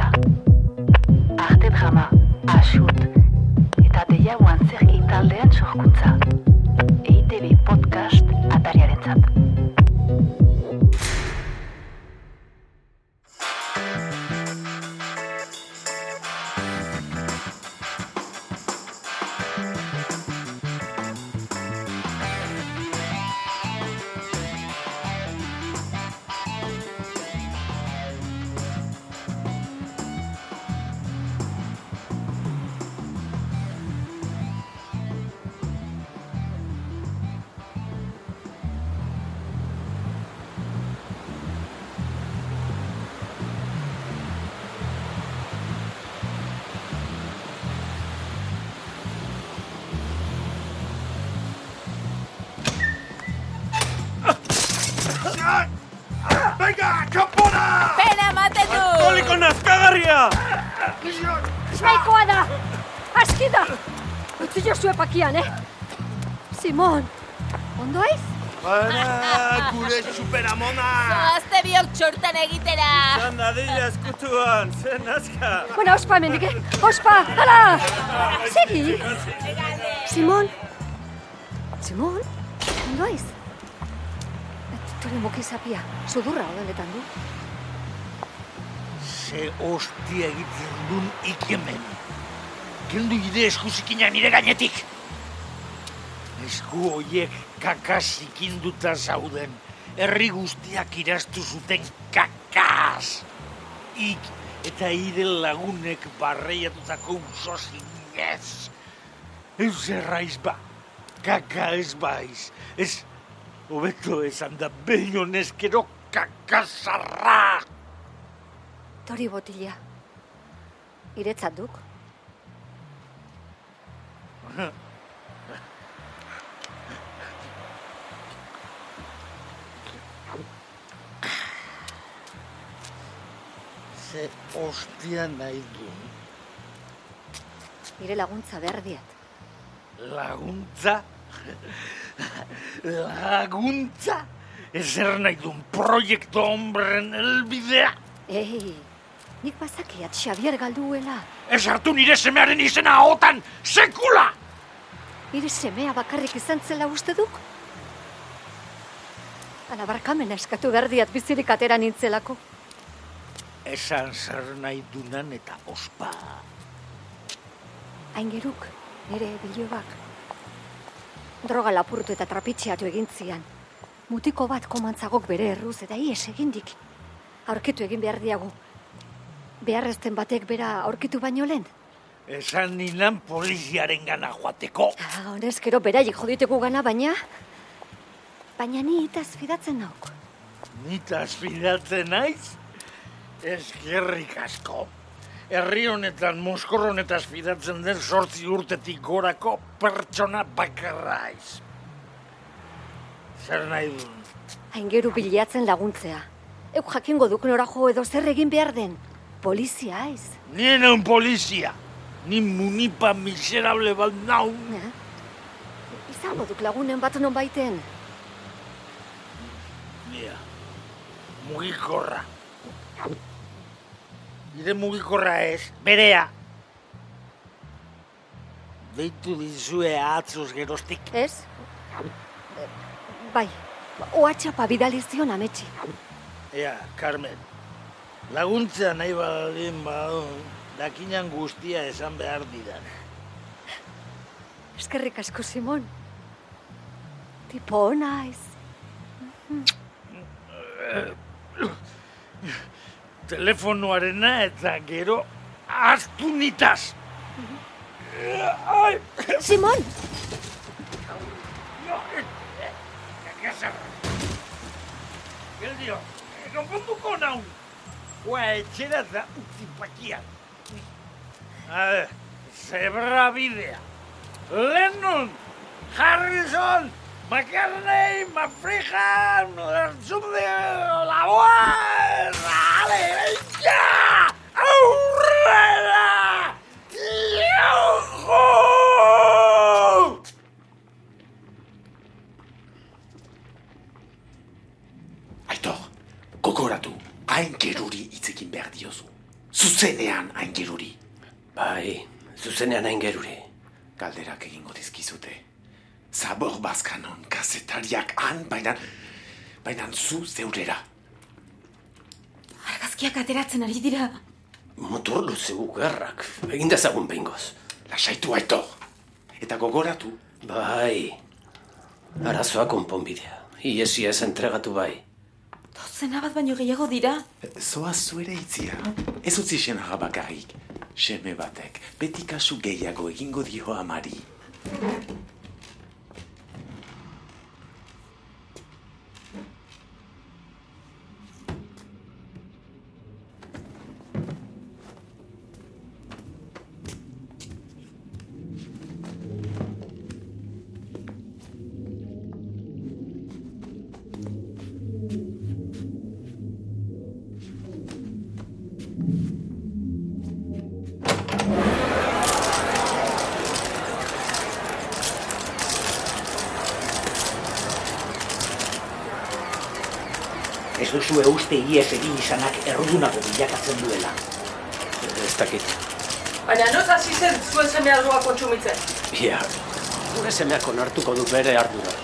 da. Arte drama, asut, eta deia guantzerki taldean sorkuntza. Arte drama, taldean sorkuntza. Venga, kanpona! Pena ematen du! Alkoliko nazkagarria! Nahikoa da! Aski da! Utsi jo zue pakian, eh? Simon, ondo aiz? Baina, gure superamona! Zoazte biok txortan egitera! Zan dadila eskutuan, zen azka! Bueno, ospa hemen, dike! Eh? Ospa, hala! Segi! Simon! Simon! Ondo aiz? Tore mokizapia, sudurra odaletan du. Ze hostia egiten duen ikemen. Kendu ide eskuzikinak nire gainetik. Esku hoiek kakas ikinduta zauden. Herri guztiak irastu zuten kakaz. Ik eta ire lagunek barreiatutako uso zinez. Eus erraiz ba, kaka ez baiz. Ez, hobeto esan da behin honezkero kakazarra. Tori botila. Iretzat duk. Ze hostia nahi du. Nire laguntza behar diat. Laguntza? Laguntza? Ezer nahi duen proiektu hombren elbidea? Ei, nik bazakiat Xavier galduela. Ez hartu nire semearen izena ahotan, sekula! Nire semea bakarrik izan zela uste duk? Ala barkamena eskatu behar diat bizirik atera nintzelako. Esan zer nahi dunan eta ospa. Aingeruk, nire bilobak. Droga lapurtu eta trapitxeatu egin zian. Mutiko bat komantzagok bere erruz eta ies egindik. Aurkitu egin behar diagu. Beharrezten batek bera aurkitu baino lehen. Esan ninan poliziaren gana joateko. Ah, honezkero beraiek joditeko gana, baina... Baina ni itaz fidatzen nauk. Nitaz fidatzen naiz? Eskerrik asko. Herri honetan, Moskor honetaz fidatzen den sortzi urtetik gorako pertsona bakarraiz. Zer nahi duen? Aingeru bilatzen laguntzea. Euk jakingo duk nora jo edo zer egin behar den. Polizia aiz. Nien un polizia. Ni munipa miserable bat nau. Eh? Izango duk lagunen bat non baiten. Nia, mugikorra. Nire mugikorra ez, berea. Deitu dizue atzoz gerostik. Ez? Bai, oatxapa bidaliz zion ametsi. Ea, Carmen, laguntzea nahi badalin badun, dakinan guztia esan behar didan. Eskerrik asko, Simon. Tipo ona aiz. Telefonoarena eta gero astu nitaz. Ai, Simon! no, kakasar. Geldio, konponduko nau. Ua, etxera da utzi pakian. A ver, zebra bidea. Lennon, Harrison, McCartney, McFrihan, Zumde, Laboa, ale, venga, aurrera! Iauhu! Aitor, gogoratu, aingeruri hitzekin behar diozu. Zuzenean aingeruri. Bai, zuzenean hain geruri. Galderak egingo dizkizute. Zabor bazkanon kazetariak han, baina, baina zu zeurera. Argazkiak ateratzen ari dira. Motor luze gerrak, egin dezagun behingoz. Lasaitu aitor. Eta gogoratu, Bai, arazoa konponbidea. Iesi ez entregatu bai. Dozena bat baino gehiago dira. zoaz zuere itzia. Ez utzi senaga bakarrik. Seme batek, beti kasu gehiago egingo dio amari. Ez duzu uste ies egin izanak errudunago bilakatzen duela. Ez dakit. Baina noz hasi zen zuen seme ardoa kontsumitzen? Ia, gure semeak onartuko du bere ardura.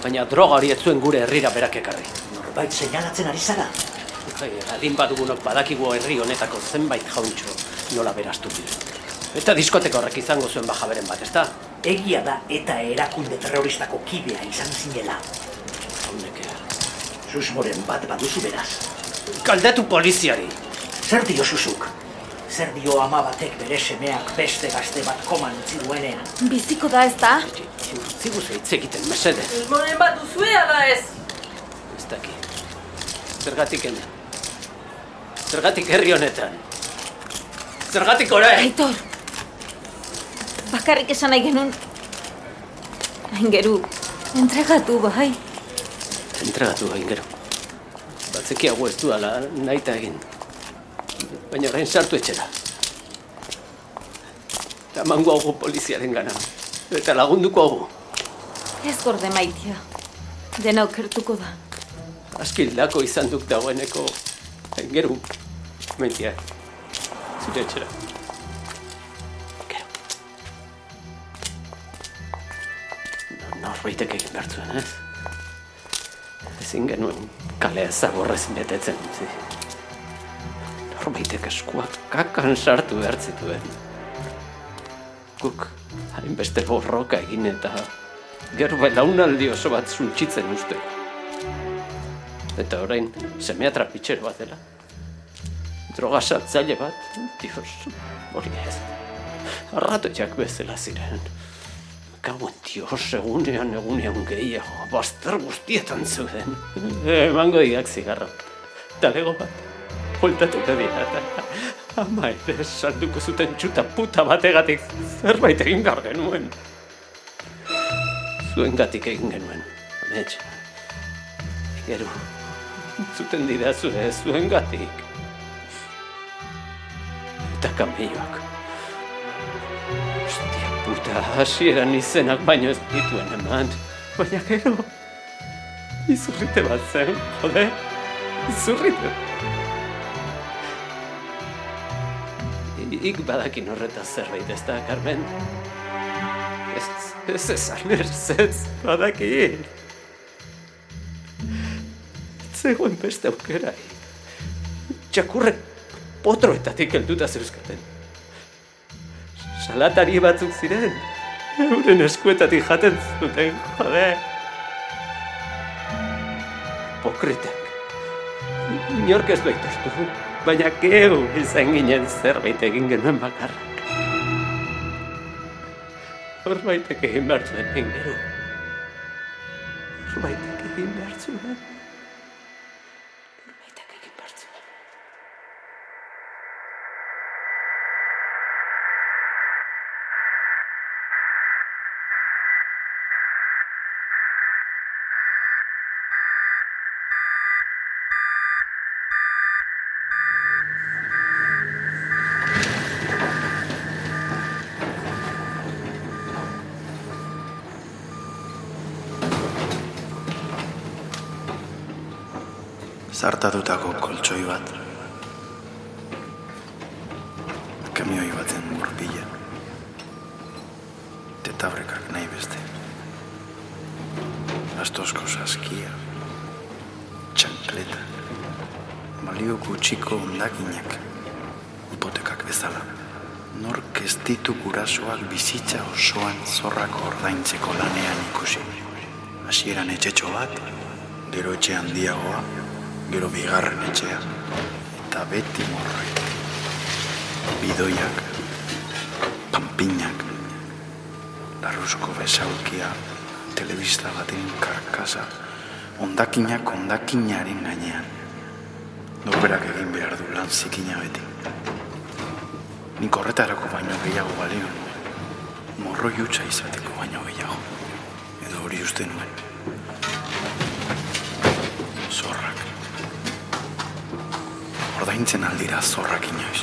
Baina droga hori ez zuen gure herrira berak ekarri. Norbait seinalatzen ari zara? Bai, adin badugunok badakigu herri honetako zenbait jauntxo nola berastu dira. Eta diskoteka horrek izango zuen bajaberen bat, ezta? Egia da eta erakunde terroristako kidea izan zinela. Susmoren bat baduzu beraz. Galdetu poliziari! Zer dio susuk? Zer dio ama batek bere semeak beste gazte bat koman utzi duenean? Biziko da ez da? Zigu hitz egiten, mesede. Susmoren bat duzue ala ez? Ez daki. Zergatik hemen. Zergatik herri honetan. Zergatik orain! Aitor! Bakarrik esan nahi genuen... Aingeru, entregatu bai. Entregatu gain gero. Batzekiago ez duala nahita egin. Baina orain sartu etxera. Eta mango hau poliziaren gana. Eta lagunduko hau. Ez gorde maitia. Dena okertuko da. Askildako izan duk dagoeneko. Aingeru. Mentia. Zure etxera. Gero. No- Norbaitek egin behar zuen, ez? Ezin genuen kalea zaborrez betetzen, zi. Norbaitek eskuak kakan sartu behar zituen. Guk hainbeste borroka egin eta gero belaunaldi oso bat suntxitzen uste. Eta orain semea trapitxero bat dela. Droga saltzaile bat, dios, hori ez. Arratoiak bezala ziren. Gauen dios, egunean, egunean gehiago, bazter guztietan zeuden. Emango diak zigarra. Talego bat, holtatuko dira eta ama ere salduko zuten txuta puta bategatik zerbait egin behar genuen. Zuen gatik egin genuen, amets. Gero, zuten dira zure zuen gatik. Eta kameioak. Ostia puta, hasieran izenak baino ez dituen eman. Baina gero, izurrite bat zen, jode, izurrite. Ik badakin horretaz zerbait ez da, Carmen? Ez, ez esan ez badaki. Zegoen beste aukerai. Txakurrek potroetatik helduta zeuzkaten. Salatari batzuk ziren. Euren eskuetatik jaten zuten, jode. Pokritak. Inork ez baitartu, baina geu izan ginen zerbait egin genuen bakarrak. Horbaitek egin behar zuen engero. Horbaitek egin behar zuen. Zartatutako koltsoi bat, kamioi baten gurpila, tetabrekak nahi beste, astozko saskia, txankleta, balio gutxiko ondakinak, hipotekak bezala. Nork ez ditu gurasoak bizitza osoan zorrako ordaintzeko lanean ikusi. Hasieran etxetxo bat, gero etxe handiagoa, gero bigarren etxea, eta beti morroi. Bidoiak, panpinak, larruzko besaukia, telebista baten karkasa, ondakinak ondakinaren gainean. Norberak egin behar du lan zikina beti. Nik horretarako baino gehiago balio nuen. Morro jutsa izateko baino gehiago. Edo hori uste nuen. Zorrak. Ordaintzen aldira zorrak inoiz.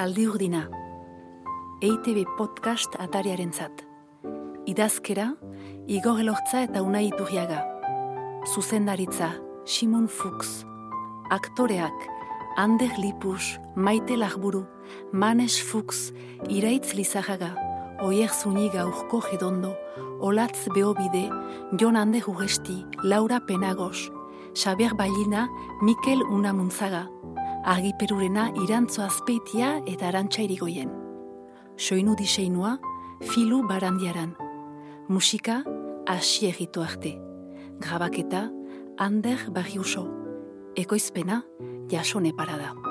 Zaldi urdina. EITB podcast atariaren zat. Idazkera, Igor Elortza eta Unai Iturriaga. Zuzendaritza, Simon Fuchs. Aktoreak, Ander Lipus, Maite Larburu, Manes Fuchs, Iraitz Lizajaga, Oier Zuniga Urko Gedondo, Olatz Beobide, Jon Ander Uresti, Laura Penagos, Xaber Bailina, Mikel Unamuntzaga, Argiperurena Irantzo Azpeitia eta Arantxa Irigoien. Soinu diseinua, Filu Barandiaran. Musika, Asi Egito Arte. Grabaketa, Ander Barriuso. Ekoizpena, Jasone Parada.